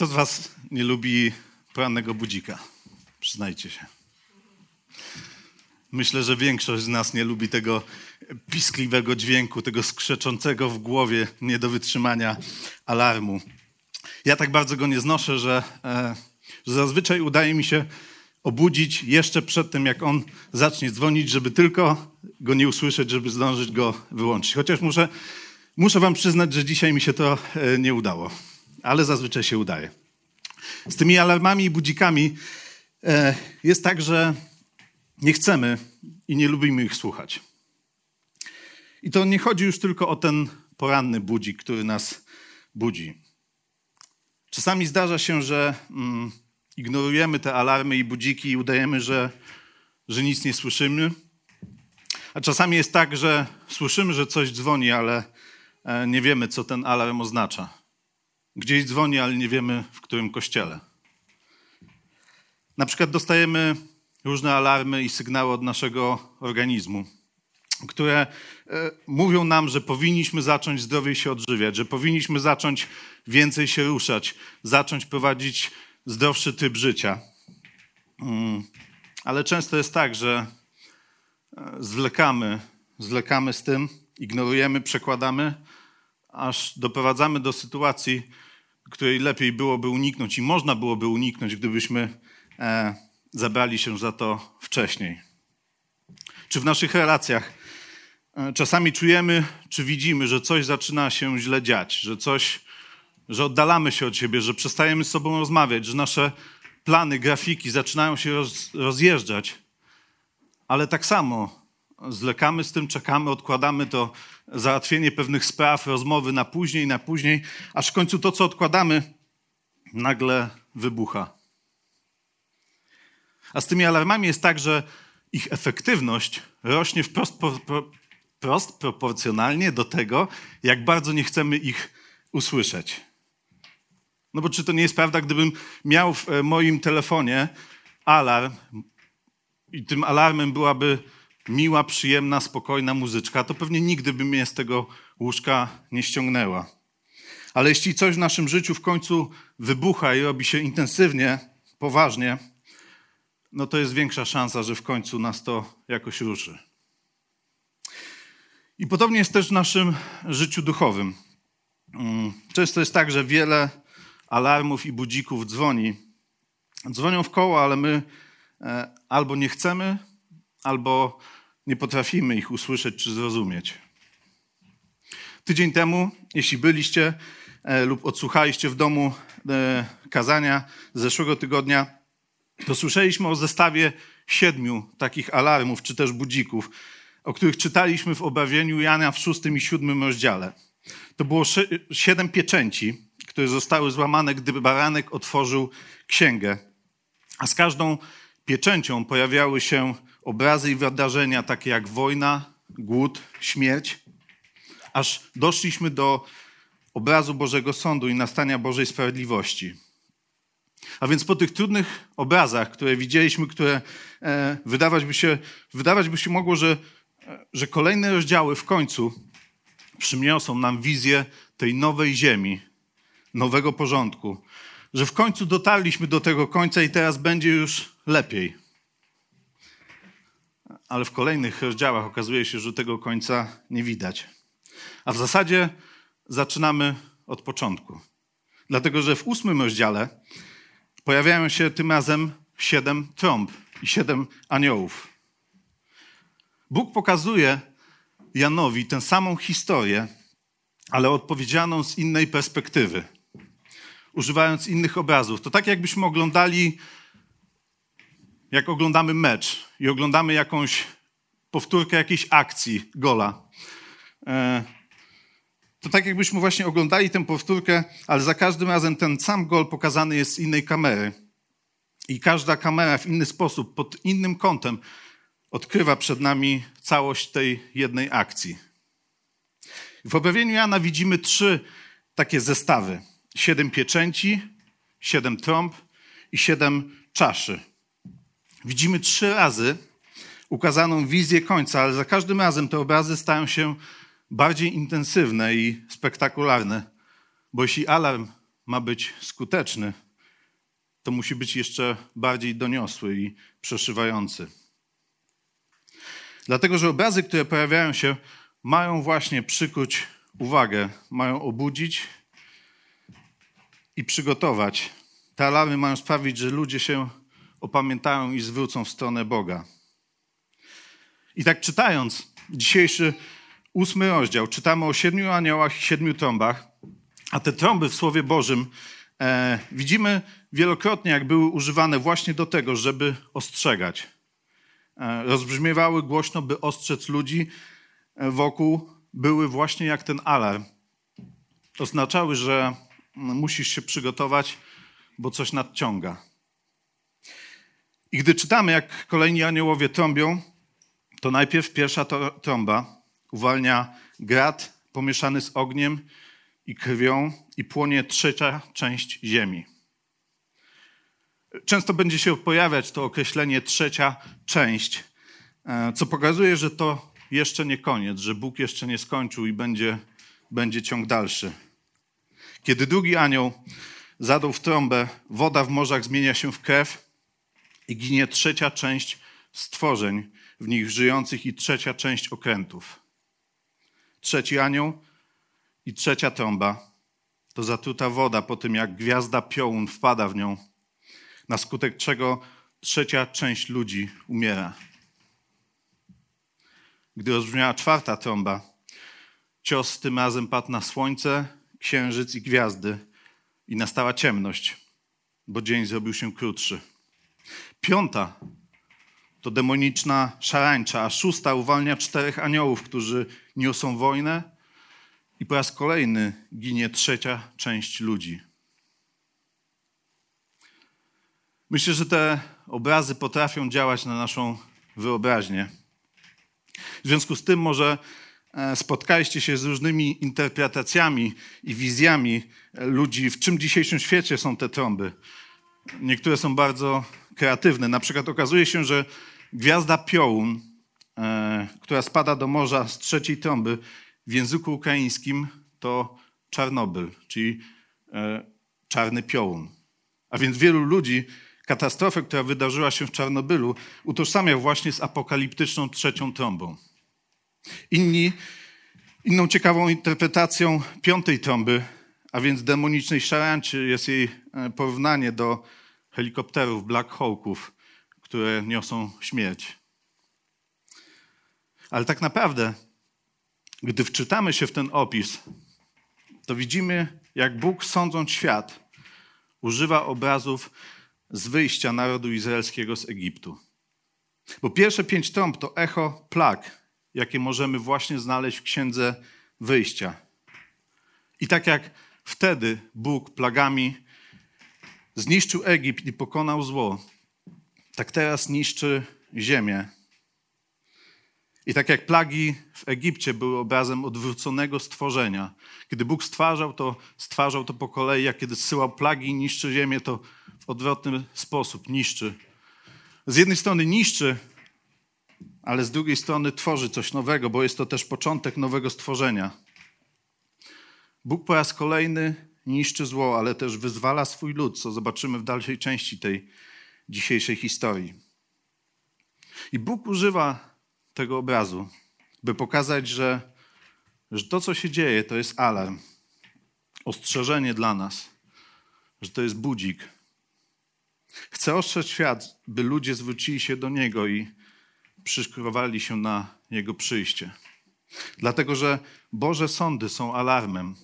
Kto z Was nie lubi porannego budzika? Przyznajcie się. Myślę, że większość z nas nie lubi tego piskliwego dźwięku, tego skrzeczącego w głowie, nie do wytrzymania alarmu. Ja tak bardzo go nie znoszę, że, e, że zazwyczaj udaje mi się obudzić jeszcze przed tym, jak on zacznie dzwonić, żeby tylko go nie usłyszeć, żeby zdążyć go wyłączyć. Chociaż muszę, muszę Wam przyznać, że dzisiaj mi się to e, nie udało, ale zazwyczaj się udaje. Z tymi alarmami i budzikami e, jest tak, że nie chcemy i nie lubimy ich słuchać. I to nie chodzi już tylko o ten poranny budzik, który nas budzi. Czasami zdarza się, że mm, ignorujemy te alarmy i budziki i udajemy, że, że nic nie słyszymy. A czasami jest tak, że słyszymy, że coś dzwoni, ale e, nie wiemy, co ten alarm oznacza. Gdzieś dzwoni, ale nie wiemy, w którym kościele. Na przykład dostajemy różne alarmy i sygnały od naszego organizmu, które e, mówią nam, że powinniśmy zacząć zdrowiej się odżywiać, że powinniśmy zacząć więcej się ruszać, zacząć prowadzić zdrowszy typ życia. Mm, ale często jest tak, że e, zwlekamy, zwlekamy z tym, ignorujemy, przekładamy, aż doprowadzamy do sytuacji, której lepiej byłoby uniknąć i można byłoby uniknąć, gdybyśmy e, zabrali się za to wcześniej. Czy w naszych relacjach e, czasami czujemy, czy widzimy, że coś zaczyna się źle dziać, że coś, że oddalamy się od siebie, że przestajemy z sobą rozmawiać, że nasze plany, grafiki zaczynają się roz, rozjeżdżać, ale tak samo zlekamy z tym, czekamy, odkładamy to załatwienie pewnych spraw, rozmowy na później, na później, aż w końcu to, co odkładamy, nagle wybucha. A z tymi alarmami jest tak, że ich efektywność rośnie wprost pro, prost proporcjonalnie do tego, jak bardzo nie chcemy ich usłyszeć. No bo czy to nie jest prawda, gdybym miał w e, moim telefonie alarm i tym alarmem byłaby miła, przyjemna, spokojna muzyczka, to pewnie nigdy by mnie z tego łóżka nie ściągnęła. Ale jeśli coś w naszym życiu w końcu wybucha i robi się intensywnie, poważnie, no to jest większa szansa, że w końcu nas to jakoś ruszy. I podobnie jest też w naszym życiu duchowym. Mm, często jest tak, że wiele alarmów i budzików dzwoni. Dzwonią w koło, ale my e, albo nie chcemy, albo nie potrafimy ich usłyszeć czy zrozumieć. Tydzień temu, jeśli byliście e, lub odsłuchaliście w domu e, kazania z zeszłego tygodnia, to słyszeliśmy o zestawie siedmiu takich alarmów czy też budzików, o których czytaliśmy w objawieniu Jana w szóstym i siódmym rozdziale. To było siedem pieczęci, które zostały złamane, gdy baranek otworzył księgę. A z każdą pieczęcią pojawiały się obrazy i wydarzenia takie jak wojna, głód, śmierć, aż doszliśmy do obrazu Bożego Sądu i nastania Bożej Sprawiedliwości. A więc po tych trudnych obrazach, które widzieliśmy, które e, wydawać, by się, wydawać by się mogło, że, e, że kolejne rozdziały w końcu przyniosą nam wizję tej nowej ziemi, nowego porządku, że w końcu dotarliśmy do tego końca i teraz będzie już lepiej. Ale w kolejnych rozdziałach okazuje się, że tego końca nie widać. A w zasadzie zaczynamy od początku. Dlatego, że w ósmym rozdziale pojawiają się tym razem siedem trąb i siedem aniołów. Bóg pokazuje Janowi tę samą historię, ale odpowiedzianą z innej perspektywy, używając innych obrazów. To tak, jakbyśmy oglądali, jak oglądamy mecz i oglądamy jakąś powtórkę jakiejś akcji, gola. E, to tak jakbyśmy właśnie oglądali tę powtórkę, ale za każdym razem ten sam gol pokazany jest z innej kamery. I każda kamera w inny sposób, pod innym kątem odkrywa przed nami całość tej jednej akcji. W objawieniu Jana widzimy trzy takie zestawy. Siedem pieczęci, siedem trąb i siedem czaszy. Widzimy trzy razy ukazaną wizję końca, ale za każdym razem te obrazy stają się bardziej intensywne i spektakularne, bo jeśli alarm ma być skuteczny, to musi być jeszcze bardziej doniosły i przeszywający. Dlatego, że obrazy, które pojawiają się, mają właśnie przykuć uwagę, mają obudzić i przygotować. Te alarmy mają sprawić, że ludzie się opamiętają i zwrócą w stronę Boga. I tak czytając dzisiejszy ósmy rozdział, czytamy o siedmiu aniołach i siedmiu trąbach, a te trąby w Słowie Bożym e, widzimy wielokrotnie, jak były używane właśnie do tego, żeby ostrzegać. E, rozbrzmiewały głośno, by ostrzec ludzi e, wokół, były właśnie jak ten alarm. Oznaczały, że musisz się przygotować, bo coś nadciąga. I gdy czytamy, jak kolejni aniołowie trąbią, to najpierw pierwsza trąba uwalnia grat pomieszany z ogniem i krwią i płonie trzecia część ziemi. Często będzie się pojawiać to określenie trzecia część, e, co pokazuje, że to jeszcze nie koniec, że Bóg jeszcze nie skończył i będzie, będzie ciąg dalszy. Kiedy drugi anioł zadał w trąbę, woda w morzach zmienia się w krew i ginie trzecia część stworzeń w nich żyjących i trzecia część okrętów. Trzeci anioł i trzecia trąba to zatruta woda po tym, jak gwiazda piołun wpada w nią, na skutek czego trzecia część ludzi umiera. Gdy rozbrzmiała czwarta trąba, cios tym razem padł na słońce, księżyc i gwiazdy i nastała ciemność, bo dzień zrobił się krótszy. Piąta to demoniczna szarańcza, a szósta uwalnia czterech aniołów, którzy niosą wojnę i po raz kolejny ginie trzecia część ludzi. Myślę, że te obrazy potrafią działać na naszą wyobraźnię. W związku z tym może e, spotkaliście się z różnymi interpretacjami i wizjami ludzi, w czym dzisiejszym świecie są te trąby. Niektóre są bardzo kreatywne. Na przykład okazuje się, że gwiazda piołun, e, która spada do morza z trzeciej trąby, w języku ukraińskim to Czarnobyl, czyli e, czarny piołun. A więc wielu ludzi katastrofę, która wydarzyła się w Czarnobylu, utożsamia właśnie z apokaliptyczną trzecią trąbą. Inni, inną ciekawą interpretacją piątej trąby, a więc demonicznej szarańczy, jest jej e, porównanie do helikopterów Black Hawków, które niosą śmierć. Ale tak naprawdę, gdy wczytamy się w ten opis, to widzimy, jak Bóg, sądząc świat, używa obrazów z wyjścia narodu izraelskiego z Egiptu. Bo pierwsze pięć trąb to echo plag, jakie możemy właśnie znaleźć w księdze wyjścia. I tak jak wtedy Bóg plagami zniszczył Egipt i pokonał zło, tak teraz niszczy ziemię. I tak jak plagi w Egipcie były obrazem odwróconego stworzenia, kiedy Bóg stwarzał to, stwarzał to po kolei, a kiedy zsyłał plagi i niszczy ziemię, to w odwrotny sposób niszczy. Z jednej strony niszczy, ale z drugiej strony tworzy coś nowego, bo jest to też początek nowego stworzenia. Bóg po raz kolejny niszczy zło, ale też wyzwala swój lud, co zobaczymy w dalszej części tej dzisiejszej historii. I Bóg używa tego obrazu, by pokazać, że, że to, co się dzieje, to jest alarm, ostrzeżenie dla nas, że to jest budzik. Chce ostrzec świat, by ludzie zwrócili się do Niego i przyszkrowali się na Jego przyjście. Dlatego, że Boże sądy są alarmem,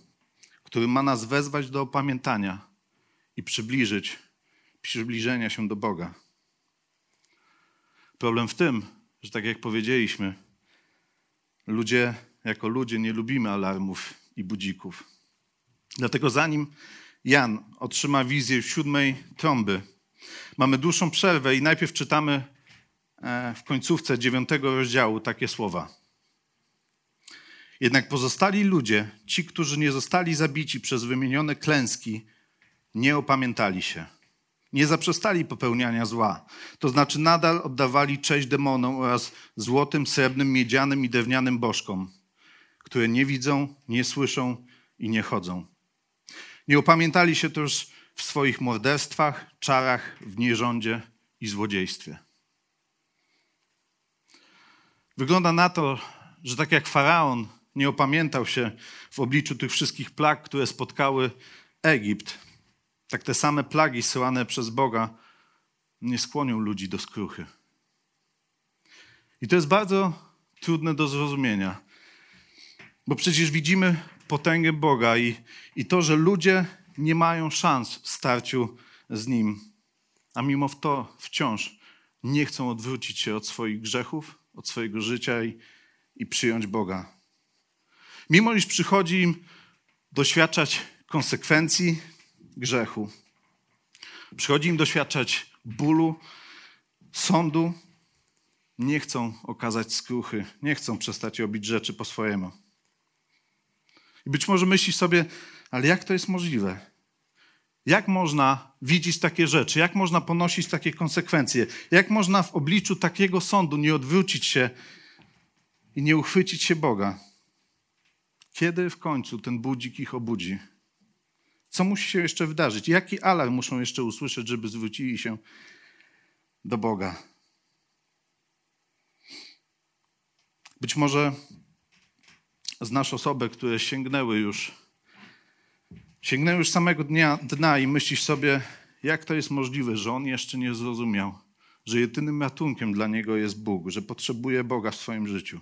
który ma nas wezwać do opamiętania i przybliżyć, przybliżenia się do Boga. Problem w tym, że tak jak powiedzieliśmy, ludzie jako ludzie nie lubimy alarmów i budzików. Dlatego zanim Jan otrzyma wizję siódmej trąby, mamy dłuższą przerwę i najpierw czytamy e, w końcówce dziewiątego rozdziału takie słowa. Jednak pozostali ludzie, ci, którzy nie zostali zabici przez wymienione klęski, nie opamiętali się. Nie zaprzestali popełniania zła. To znaczy nadal oddawali cześć demonom oraz złotym, srebrnym, miedzianym i drewnianym bożkom, które nie widzą, nie słyszą i nie chodzą. Nie opamiętali się też w swoich morderstwach, czarach, w nierządzie i złodziejstwie. Wygląda na to, że tak jak faraon nie opamiętał się w obliczu tych wszystkich plag, które spotkały Egipt, tak te same plagi syłane przez Boga nie skłonią ludzi do skruchy. I to jest bardzo trudne do zrozumienia, bo przecież widzimy potęgę Boga i, i to, że ludzie nie mają szans w starciu z Nim, a mimo to wciąż nie chcą odwrócić się od swoich grzechów, od swojego życia i, i przyjąć Boga. Mimo iż przychodzi im doświadczać konsekwencji grzechu, przychodzi im doświadczać bólu, sądu, nie chcą okazać skruchy, nie chcą przestać robić rzeczy po swojemu. I być może myślisz sobie, ale jak to jest możliwe? Jak można widzieć takie rzeczy? Jak można ponosić takie konsekwencje? Jak można w obliczu takiego sądu nie odwrócić się i nie uchwycić się Boga? Kiedy w końcu ten budzik ich obudzi? Co musi się jeszcze wydarzyć? Jaki alarm muszą jeszcze usłyszeć, żeby zwrócili się do Boga? Być może znasz osoby, które sięgnęły już, sięgnęły już samego dnia, dna i myślisz sobie, jak to jest możliwe, że on jeszcze nie zrozumiał, że jedynym ratunkiem dla niego jest Bóg, że potrzebuje Boga w swoim życiu.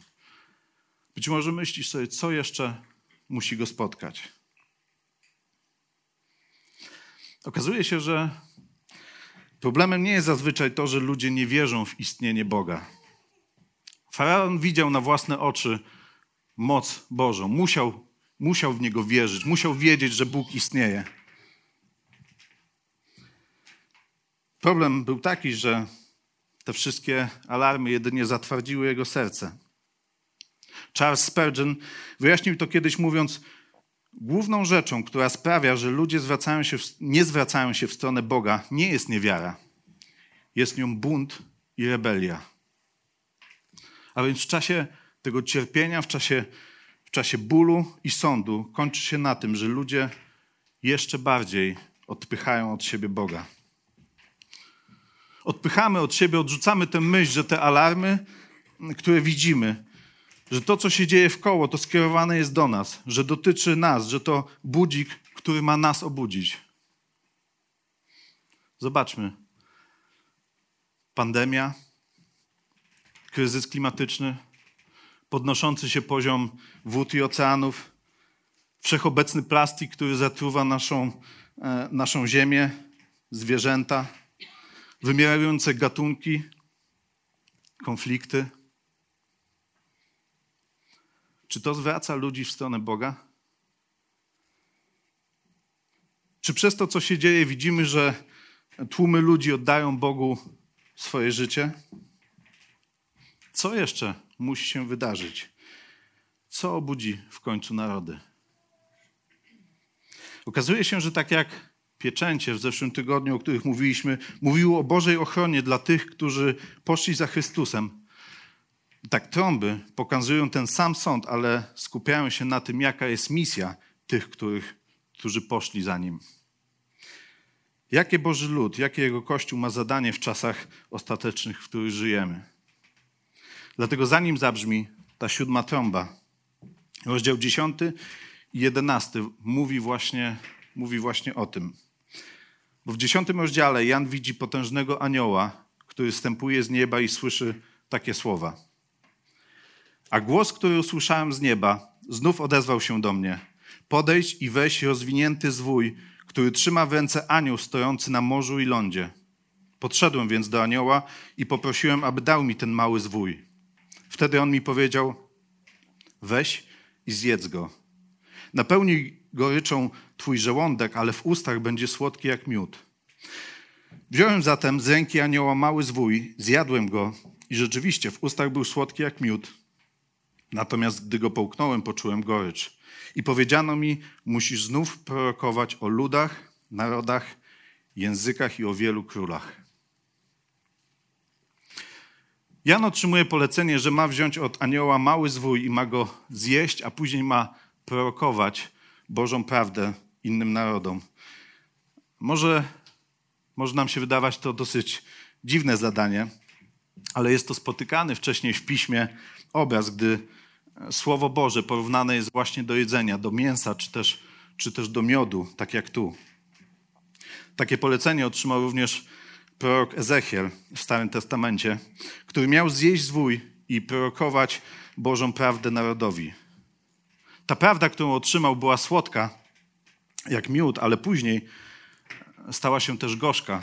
Być może myślisz sobie, co jeszcze musi go spotkać. Okazuje się, że problemem nie jest zazwyczaj to, że ludzie nie wierzą w istnienie Boga. Faraon widział na własne oczy moc Bożą. Musiał, musiał w niego wierzyć, musiał wiedzieć, że Bóg istnieje. Problem był taki, że te wszystkie alarmy jedynie zatwardziły jego serce. Charles Spurgeon wyjaśnił to kiedyś mówiąc, główną rzeczą, która sprawia, że ludzie zwracają się, nie zwracają się w stronę Boga, nie jest niewiara. Jest nią bunt i rebelia. A więc w czasie tego cierpienia, w czasie, w czasie bólu i sądu kończy się na tym, że ludzie jeszcze bardziej odpychają od siebie Boga. Odpychamy od siebie, odrzucamy tę myśl, że te alarmy, które widzimy, że to, co się dzieje w koło, to skierowane jest do nas, że dotyczy nas, że to budzik, który ma nas obudzić. Zobaczmy. Pandemia, kryzys klimatyczny, podnoszący się poziom wód i oceanów, wszechobecny plastik, który zatruwa naszą, e, naszą ziemię, zwierzęta, wymierające gatunki, konflikty. Czy to zwraca ludzi w stronę Boga? Czy przez to, co się dzieje, widzimy, że tłumy ludzi oddają Bogu swoje życie? Co jeszcze musi się wydarzyć? Co obudzi w końcu narody? Okazuje się, że tak jak pieczęcie w zeszłym tygodniu, o których mówiliśmy, mówiło o Bożej ochronie dla tych, którzy poszli za Chrystusem. Tak trąby pokazują ten sam sąd, ale skupiają się na tym, jaka jest misja tych, których, którzy poszli za nim. Jakie Boży lud, jakie Jego Kościół ma zadanie w czasach ostatecznych, w których żyjemy. Dlatego zanim zabrzmi ta siódma trąba, rozdział 10 i 11 mówi właśnie, mówi właśnie o tym. Bo w dziesiątym rozdziale Jan widzi potężnego anioła, który stępuje z nieba i słyszy takie słowa. A głos, który usłyszałem z nieba, znów odezwał się do mnie. Podejdź i weź rozwinięty zwój, który trzyma w ręce anioł stojący na morzu i lądzie. Podszedłem więc do anioła i poprosiłem, aby dał mi ten mały zwój. Wtedy on mi powiedział: Weź i zjedz go. Napełnij goryczą twój żołądek, ale w ustach będzie słodki jak miód. Wziąłem zatem z ręki anioła mały zwój, zjadłem go i rzeczywiście w ustach był słodki jak miód. Natomiast gdy go połknąłem, poczułem gorycz. I powiedziano mi, musisz znów prorokować o ludach, narodach, językach i o wielu królach. Jan otrzymuje polecenie, że ma wziąć od anioła mały zwój i ma go zjeść, a później ma prorokować Bożą prawdę innym narodom. Może, może nam się wydawać to dosyć dziwne zadanie, ale jest to spotykany wcześniej w piśmie obraz, gdy Słowo Boże porównane jest właśnie do jedzenia, do mięsa czy też, czy też do miodu, tak jak tu. Takie polecenie otrzymał również prorok Ezechiel w Starym Testamencie, który miał zjeść zwój i prorokować Bożą prawdę narodowi. Ta prawda, którą otrzymał, była słodka, jak miód, ale później stała się też gorzka,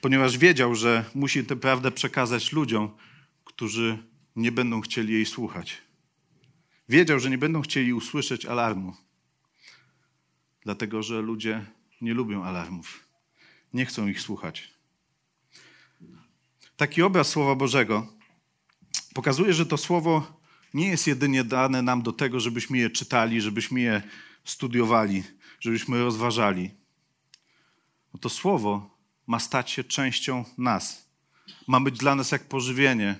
ponieważ wiedział, że musi tę prawdę przekazać ludziom, którzy nie będą chcieli jej słuchać. Wiedział, że nie będą chcieli usłyszeć alarmu, dlatego że ludzie nie lubią alarmów, nie chcą ich słuchać. Taki obraz Słowa Bożego pokazuje, że to Słowo nie jest jedynie dane nam do tego, żebyśmy je czytali, żebyśmy je studiowali, żebyśmy rozważali. To Słowo ma stać się częścią nas. Ma być dla nas jak pożywienie,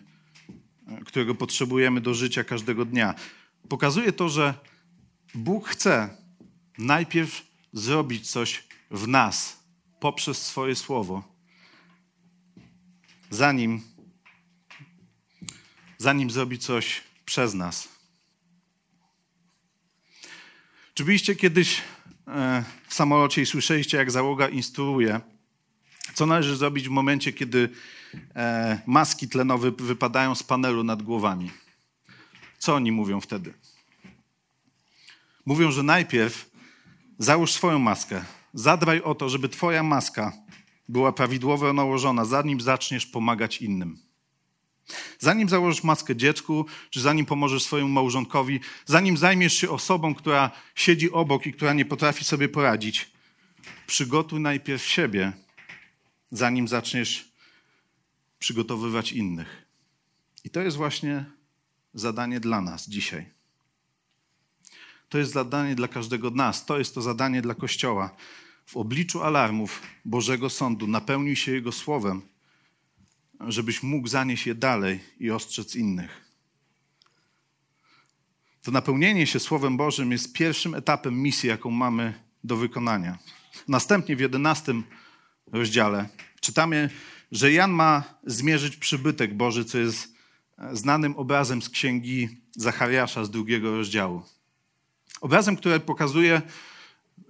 którego potrzebujemy do życia każdego dnia. Pokazuje to, że Bóg chce najpierw zrobić coś w nas poprzez swoje słowo, zanim, zanim zrobi coś przez nas. Czy byliście kiedyś e, w samolocie i słyszeliście, jak załoga instruuje, co należy zrobić w momencie, kiedy e, maski tlenowe wypadają z panelu nad głowami? Co oni mówią wtedy? Mówią, że najpierw załóż swoją maskę. Zadbaj o to, żeby Twoja maska była prawidłowo nałożona, zanim zaczniesz pomagać innym. Zanim założysz maskę dziecku, czy zanim pomożesz swojemu małżonkowi, zanim zajmiesz się osobą, która siedzi obok i która nie potrafi sobie poradzić, przygotuj najpierw siebie, zanim zaczniesz przygotowywać innych. I to jest właśnie zadanie dla nas dzisiaj. To jest zadanie dla każdego z nas. To jest to zadanie dla Kościoła. W obliczu alarmów Bożego Sądu napełnij się Jego Słowem, żebyś mógł zanieść je dalej i ostrzec innych. To napełnienie się Słowem Bożym jest pierwszym etapem misji, jaką mamy do wykonania. Następnie w jedenastym rozdziale czytamy, że Jan ma zmierzyć przybytek Boży, co jest znanym obrazem z księgi Zachariasza z drugiego rozdziału. Obrazem, który pokazuje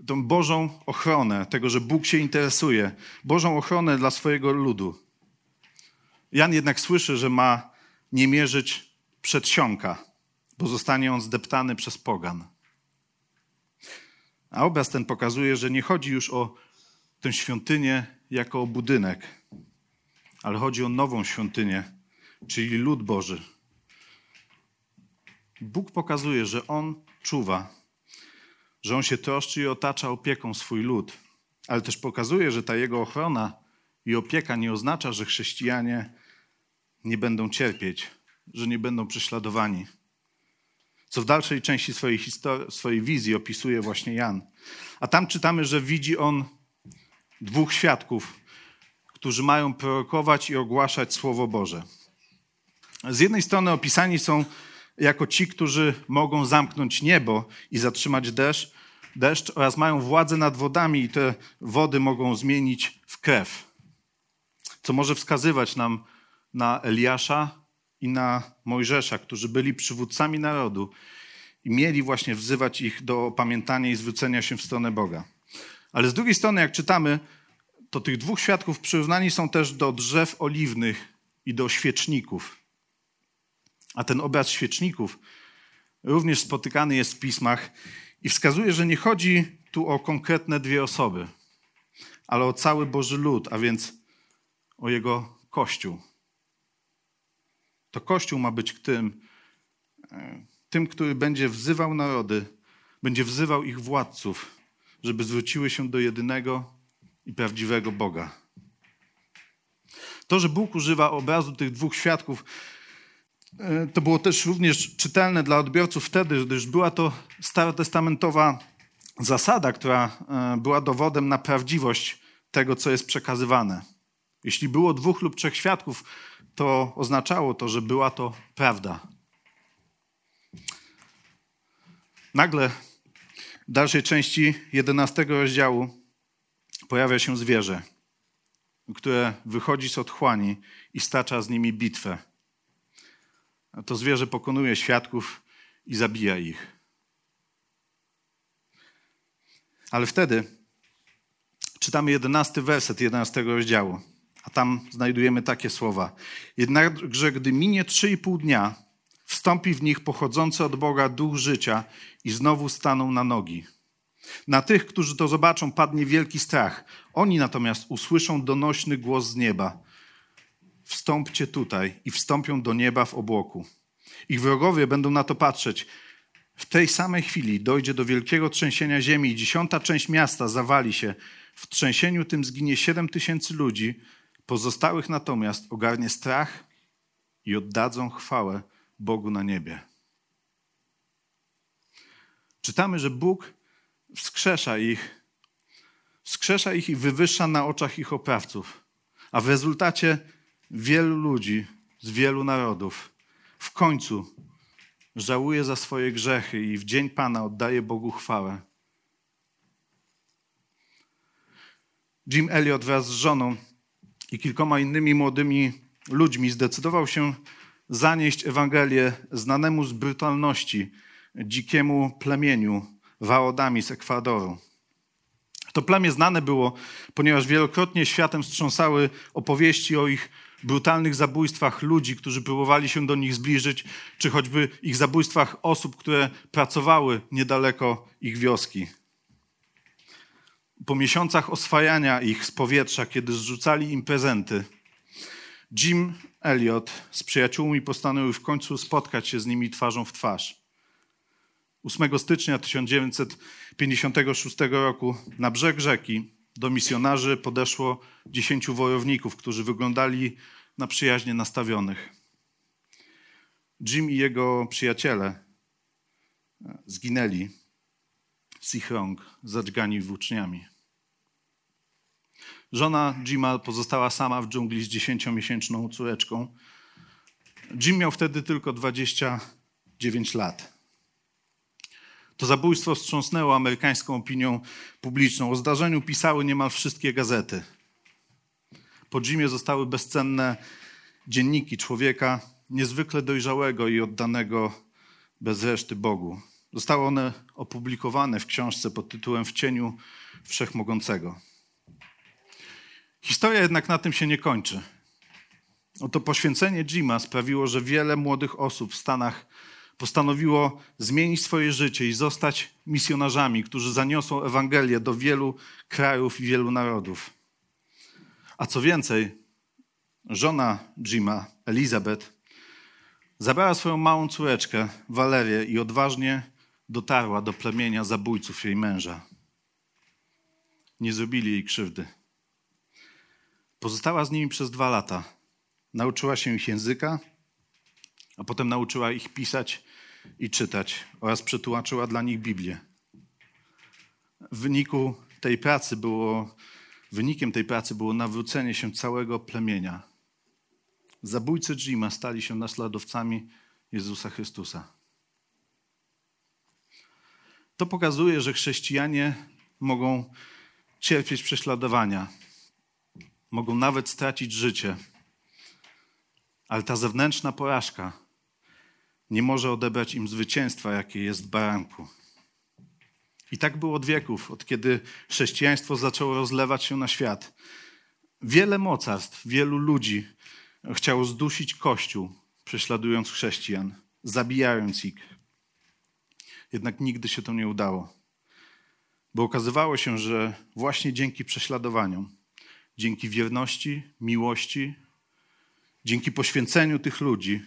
tą Bożą ochronę, tego, że Bóg się interesuje, Bożą ochronę dla swojego ludu. Jan jednak słyszy, że ma nie mierzyć przedsionka, bo zostanie on zdeptany przez pogan. A obraz ten pokazuje, że nie chodzi już o tę świątynię jako o budynek, ale chodzi o nową świątynię, czyli lud Boży. Bóg pokazuje, że On czuwa, że On się troszczy i otacza opieką swój lud, ale też pokazuje, że ta Jego ochrona i opieka nie oznacza, że chrześcijanie nie będą cierpieć, że nie będą prześladowani. Co w dalszej części swojej, historii, swojej wizji opisuje właśnie Jan. A tam czytamy, że widzi on dwóch świadków, którzy mają prorokować i ogłaszać Słowo Boże. Z jednej strony opisani są jako ci, którzy mogą zamknąć niebo i zatrzymać deszcz, deszcz oraz mają władzę nad wodami i te wody mogą zmienić w krew. Co może wskazywać nam na Eliasza i na Mojżesza, którzy byli przywódcami narodu i mieli właśnie wzywać ich do opamiętania i zwrócenia się w stronę Boga. Ale z drugiej strony, jak czytamy, to tych dwóch świadków przyrównani są też do drzew oliwnych i do świeczników. A ten obraz świeczników również spotykany jest w pismach i wskazuje, że nie chodzi tu o konkretne dwie osoby, ale o cały Boży lud, a więc o jego Kościół. To Kościół ma być tym, tym, który będzie wzywał narody, będzie wzywał ich władców, żeby zwróciły się do jedynego i prawdziwego Boga. To, że Bóg używa obrazu tych dwóch świadków, e, to było też również czytelne dla odbiorców wtedy, gdyż była to starotestamentowa zasada, która e, była dowodem na prawdziwość tego, co jest przekazywane. Jeśli było dwóch lub trzech świadków, to oznaczało to, że była to prawda. Nagle w dalszej części 11 rozdziału pojawia się zwierzę, które wychodzi z otchłani i stacza z nimi bitwę. To zwierzę pokonuje świadków i zabija ich. Ale wtedy czytamy jedenasty werset 11 rozdziału, a tam znajdujemy takie słowa. Jednakże gdy minie trzy i pół dnia, wstąpi w nich pochodzący od Boga duch życia i znowu staną na nogi. Na tych, którzy to zobaczą, padnie wielki strach. Oni natomiast usłyszą donośny głos z nieba. Wstąpcie tutaj i wstąpią do nieba w obłoku. Ich wrogowie będą na to patrzeć. W tej samej chwili dojdzie do wielkiego trzęsienia ziemi i dziesiąta część miasta zawali się. W trzęsieniu tym zginie siedem tysięcy ludzi, pozostałych natomiast ogarnie strach i oddadzą chwałę Bogu na niebie. Czytamy, że Bóg wskrzesza ich, wskrzesza ich i wywyższa na oczach ich oprawców. A w rezultacie wielu ludzi z wielu narodów w końcu żałuje za swoje grzechy i w dzień Pana oddaje Bogu chwałę. Jim Elliot wraz z żoną i kilkoma innymi młodymi ludźmi zdecydował się zanieść Ewangelię znanemu z brutalności dzikiemu plemieniu Waodami z Ekwadoru. To plemię znane było, ponieważ wielokrotnie światem wstrząsały opowieści o ich brutalnych zabójstwach ludzi, którzy próbowali się do nich zbliżyć, czy choćby ich zabójstwach osób, które pracowały niedaleko ich wioski. Po miesiącach oswajania ich z powietrza, kiedy zrzucali im prezenty, Jim Elliot z przyjaciółmi postanowił w końcu spotkać się z nimi twarzą w twarz. 8 stycznia 1956 roku na brzeg rzeki do misjonarzy podeszło dziesięciu wojowników, którzy wyglądali na przyjaźnie nastawionych. Jim i jego przyjaciele zginęli z ich rąk, zadźgani włóczniami. Żona Jima pozostała sama w dżungli z dziesięciomiesięczną córeczką. Jim miał wtedy tylko 29 lat. To zabójstwo wstrząsnęło amerykańską opinią publiczną. O zdarzeniu pisały niemal wszystkie gazety. Po Jimie zostały bezcenne dzienniki człowieka niezwykle dojrzałego i oddanego bez reszty Bogu. Zostały one opublikowane w książce pod tytułem W cieniu Wszechmogącego. Historia jednak na tym się nie kończy. Oto poświęcenie Jima sprawiło, że wiele młodych osób w Stanach postanowiło zmienić swoje życie i zostać misjonarzami, którzy zaniosą Ewangelię do wielu krajów i wielu narodów. A co więcej, żona Jima, Elizabeth, zabrała swoją małą córeczkę, Walerię, i odważnie dotarła do plemienia zabójców jej męża. Nie zrobili jej krzywdy. Pozostała z nimi przez dwa lata. Nauczyła się ich języka, a potem nauczyła ich pisać i czytać oraz przetłumaczyła dla nich Biblię. W wyniku tej pracy było, wynikiem tej pracy było nawrócenie się całego plemienia. Zabójcy Jima stali się naśladowcami Jezusa Chrystusa. To pokazuje, że chrześcijanie mogą cierpieć prześladowania, mogą nawet stracić życie, ale ta zewnętrzna porażka nie może odebrać im zwycięstwa, jakie jest w baranku. I tak było od wieków, od kiedy chrześcijaństwo zaczęło rozlewać się na świat. Wiele mocarstw, wielu ludzi chciało zdusić Kościół, prześladując chrześcijan, zabijając ich. Jednak nigdy się to nie udało. Bo okazywało się, że właśnie dzięki prześladowaniom, dzięki wierności, miłości, dzięki poświęceniu tych ludzi,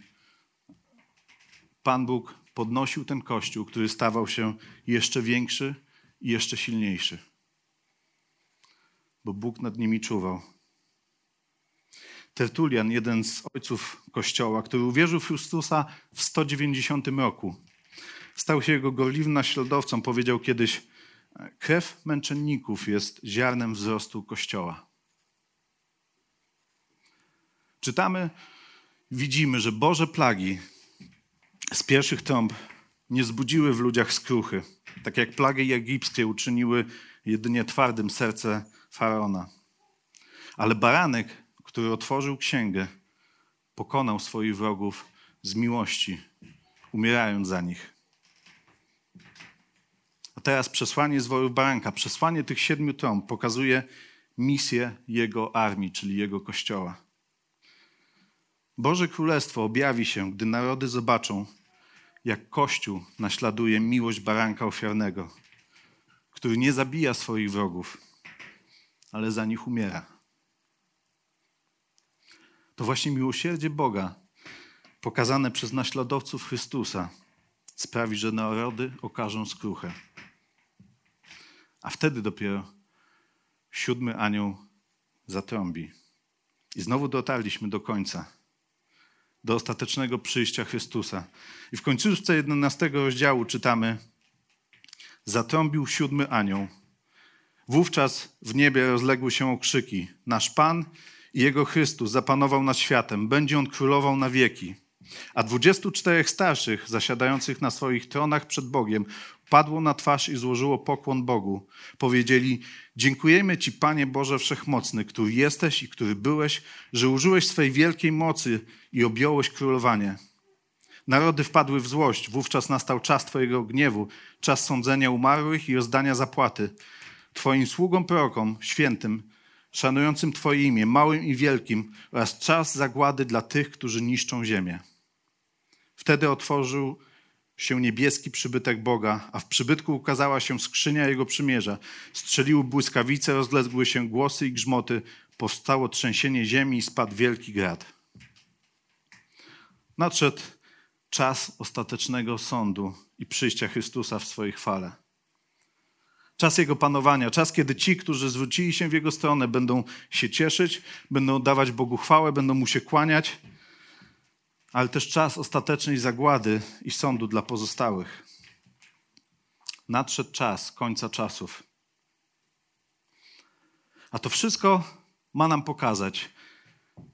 Pan Bóg podnosił ten kościół, który stawał się jeszcze większy i jeszcze silniejszy. Bo Bóg nad nimi czuwał. Tertulian, jeden z ojców Kościoła, który uwierzył w Chrystusa w 190 roku, stał się jego gorliwym naśladowcą, powiedział kiedyś: Krew męczenników jest ziarnem wzrostu Kościoła. Czytamy, widzimy, że Boże plagi z pierwszych trąb nie zbudziły w ludziach skruchy, tak jak plagi egipskie uczyniły jedynie twardym serce faraona. Ale baranek, który otworzył księgę, pokonał swoich wrogów z miłości, umierając za nich. A teraz przesłanie z worów baranka, przesłanie tych siedmiu trąb pokazuje misję jego armii, czyli jego kościoła. Boże Królestwo objawi się, gdy narody zobaczą, jak Kościół naśladuje miłość baranka ofiarnego, który nie zabija swoich wrogów, ale za nich umiera. To właśnie miłosierdzie Boga, pokazane przez naśladowców Chrystusa, sprawi, że narody okażą skruchę. A wtedy dopiero siódmy anioł zatrąbi. I znowu dotarliśmy do końca do ostatecznego przyjścia Chrystusa. I w końcówce 11 rozdziału czytamy: Zatrąbił siódmy anioł. Wówczas w niebie rozległy się okrzyki: Nasz Pan i Jego Chrystus zapanował nad światem, będzie On królował na wieki. A dwudziestu czterech starszych, zasiadających na swoich tronach przed Bogiem, padło na twarz i złożyło pokłon Bogu. Powiedzieli: Dziękujemy Ci, Panie Boże Wszechmocny, który jesteś i który byłeś, że użyłeś swej wielkiej mocy i objąłeś królowanie. Narody wpadły w złość, wówczas nastał czas Twojego gniewu, czas sądzenia umarłych i rozdania zapłaty. Twoim sługom prorokom, świętym, szanującym Twoje imię, małym i wielkim, oraz czas zagłady dla tych, którzy niszczą ziemię. Wtedy otworzył się niebieski przybytek Boga, a w przybytku ukazała się skrzynia Jego przymierza. Strzeliły błyskawice, rozległy się głosy i grzmoty, powstało trzęsienie ziemi i spadł wielki grad. Nadszedł czas ostatecznego sądu i przyjścia Chrystusa w swojej chwale. Czas Jego panowania, czas, kiedy ci, którzy zwrócili się w Jego stronę, będą się cieszyć, będą dawać Bogu chwałę, będą Mu się kłaniać, ale też czas ostatecznej zagłady i sądu dla pozostałych. Nadszedł czas końca czasów. A to wszystko ma nam pokazać,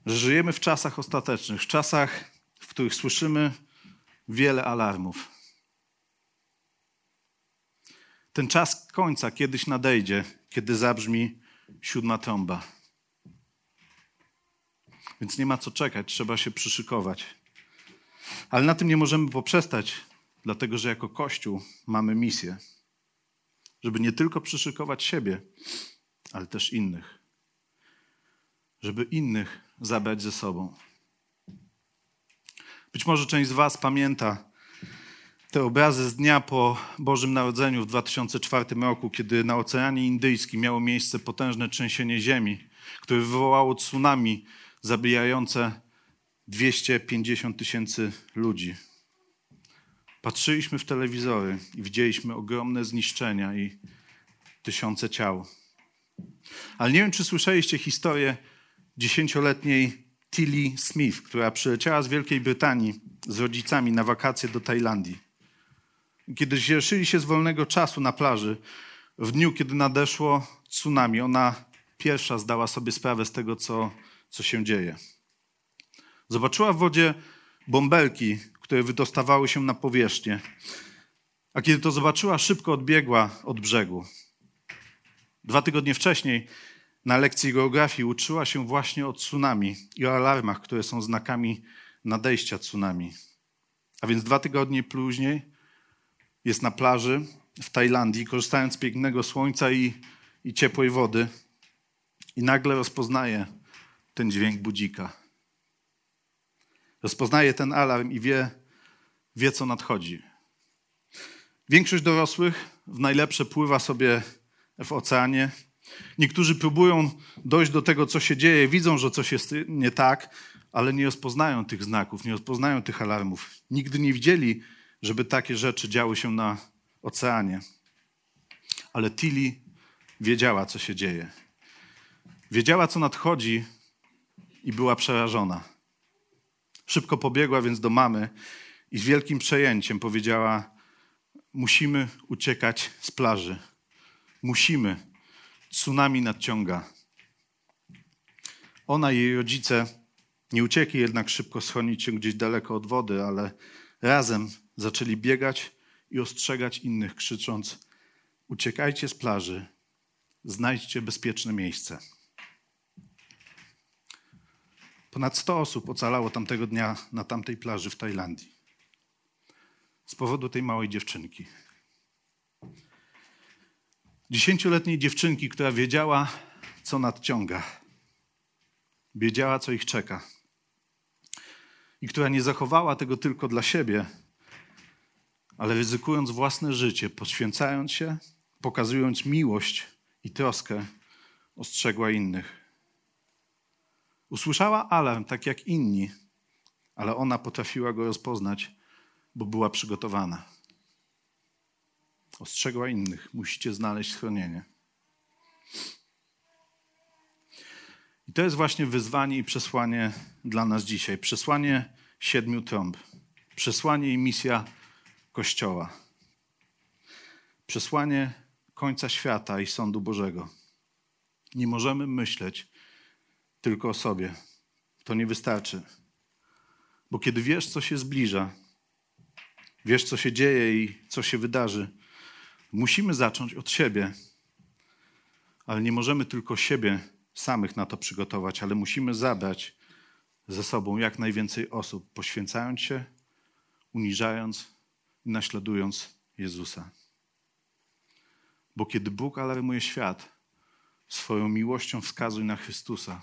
że żyjemy w czasach ostatecznych, w czasach, w których słyszymy wiele alarmów. Ten czas końca kiedyś nadejdzie, kiedy zabrzmi siódma trąba. Więc nie ma co czekać, trzeba się przyszykować. Ale na tym nie możemy poprzestać, dlatego że jako Kościół mamy misję, żeby nie tylko przyszykować siebie, ale też innych. Żeby innych zabrać ze sobą. Być może część z Was pamięta te obrazy z dnia po Bożym Narodzeniu w 2004 roku, kiedy na Oceanie Indyjskim miało miejsce potężne trzęsienie ziemi, które wywołało tsunami zabijające 250 tysięcy ludzi. Patrzyliśmy w telewizory i widzieliśmy ogromne zniszczenia i tysiące ciał. Ale nie wiem, czy słyszeliście historię dziesięcioletniej Tilly Smith, która przyleciała z Wielkiej Brytanii z rodzicami na wakacje do Tajlandii. Kiedy cieszyli się z wolnego czasu na plaży, w dniu, kiedy nadeszło tsunami, ona pierwsza zdała sobie sprawę z tego, co, co się dzieje. Zobaczyła w wodzie bąbelki, które wydostawały się na powierzchnię. A kiedy to zobaczyła, szybko odbiegła od brzegu. Dwa tygodnie wcześniej na lekcji geografii uczyła się właśnie o tsunami i o alarmach, które są znakami nadejścia tsunami. A więc dwa tygodnie później jest na plaży w Tajlandii, korzystając z pięknego słońca i, i ciepłej wody, i nagle rozpoznaje ten dźwięk budzika. Rozpoznaje ten alarm i wie, wie co nadchodzi. Większość dorosłych w najlepsze pływa sobie w oceanie. Niektórzy próbują dojść do tego, co się dzieje, widzą, że coś jest nie tak, ale nie rozpoznają tych znaków, nie rozpoznają tych alarmów. Nigdy nie widzieli, żeby takie rzeczy działy się na oceanie. Ale Tilly wiedziała, co się dzieje. Wiedziała, co nadchodzi i była przerażona. Szybko pobiegła więc do mamy i z wielkim przejęciem powiedziała: Musimy uciekać z plaży. Musimy. Tsunami nadciąga. Ona i jej rodzice nie uciekli jednak szybko schronić się gdzieś daleko od wody, ale razem zaczęli biegać i ostrzegać innych, krzycząc: Uciekajcie z plaży, znajdźcie bezpieczne miejsce. Ponad 100 osób ocalało tamtego dnia na tamtej plaży w Tajlandii. Z powodu tej małej dziewczynki. Dziesięcioletniej dziewczynki, która wiedziała, co nadciąga. Wiedziała, co ich czeka. I która nie zachowała tego tylko dla siebie, ale ryzykując własne życie, poświęcając się, pokazując miłość i troskę, ostrzegła innych. Usłyszała alarm, tak jak inni, ale ona potrafiła go rozpoznać, bo była przygotowana. Ostrzegła innych: musicie znaleźć schronienie. I to jest właśnie wyzwanie i przesłanie dla nas dzisiaj. Przesłanie siedmiu trąb. Przesłanie i misja Kościoła. Przesłanie końca świata i sądu Bożego. Nie możemy myśleć tylko o sobie. To nie wystarczy. Bo kiedy wiesz, co się zbliża, wiesz, co się dzieje i co się wydarzy, musimy zacząć od siebie. Ale nie możemy tylko siebie samych na to przygotować, ale musimy zabrać ze sobą jak najwięcej osób, poświęcając się, uniżając i naśladując Jezusa. Bo kiedy Bóg alarmuje świat, swoją miłością wskazuj na Chrystusa